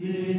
Yeah.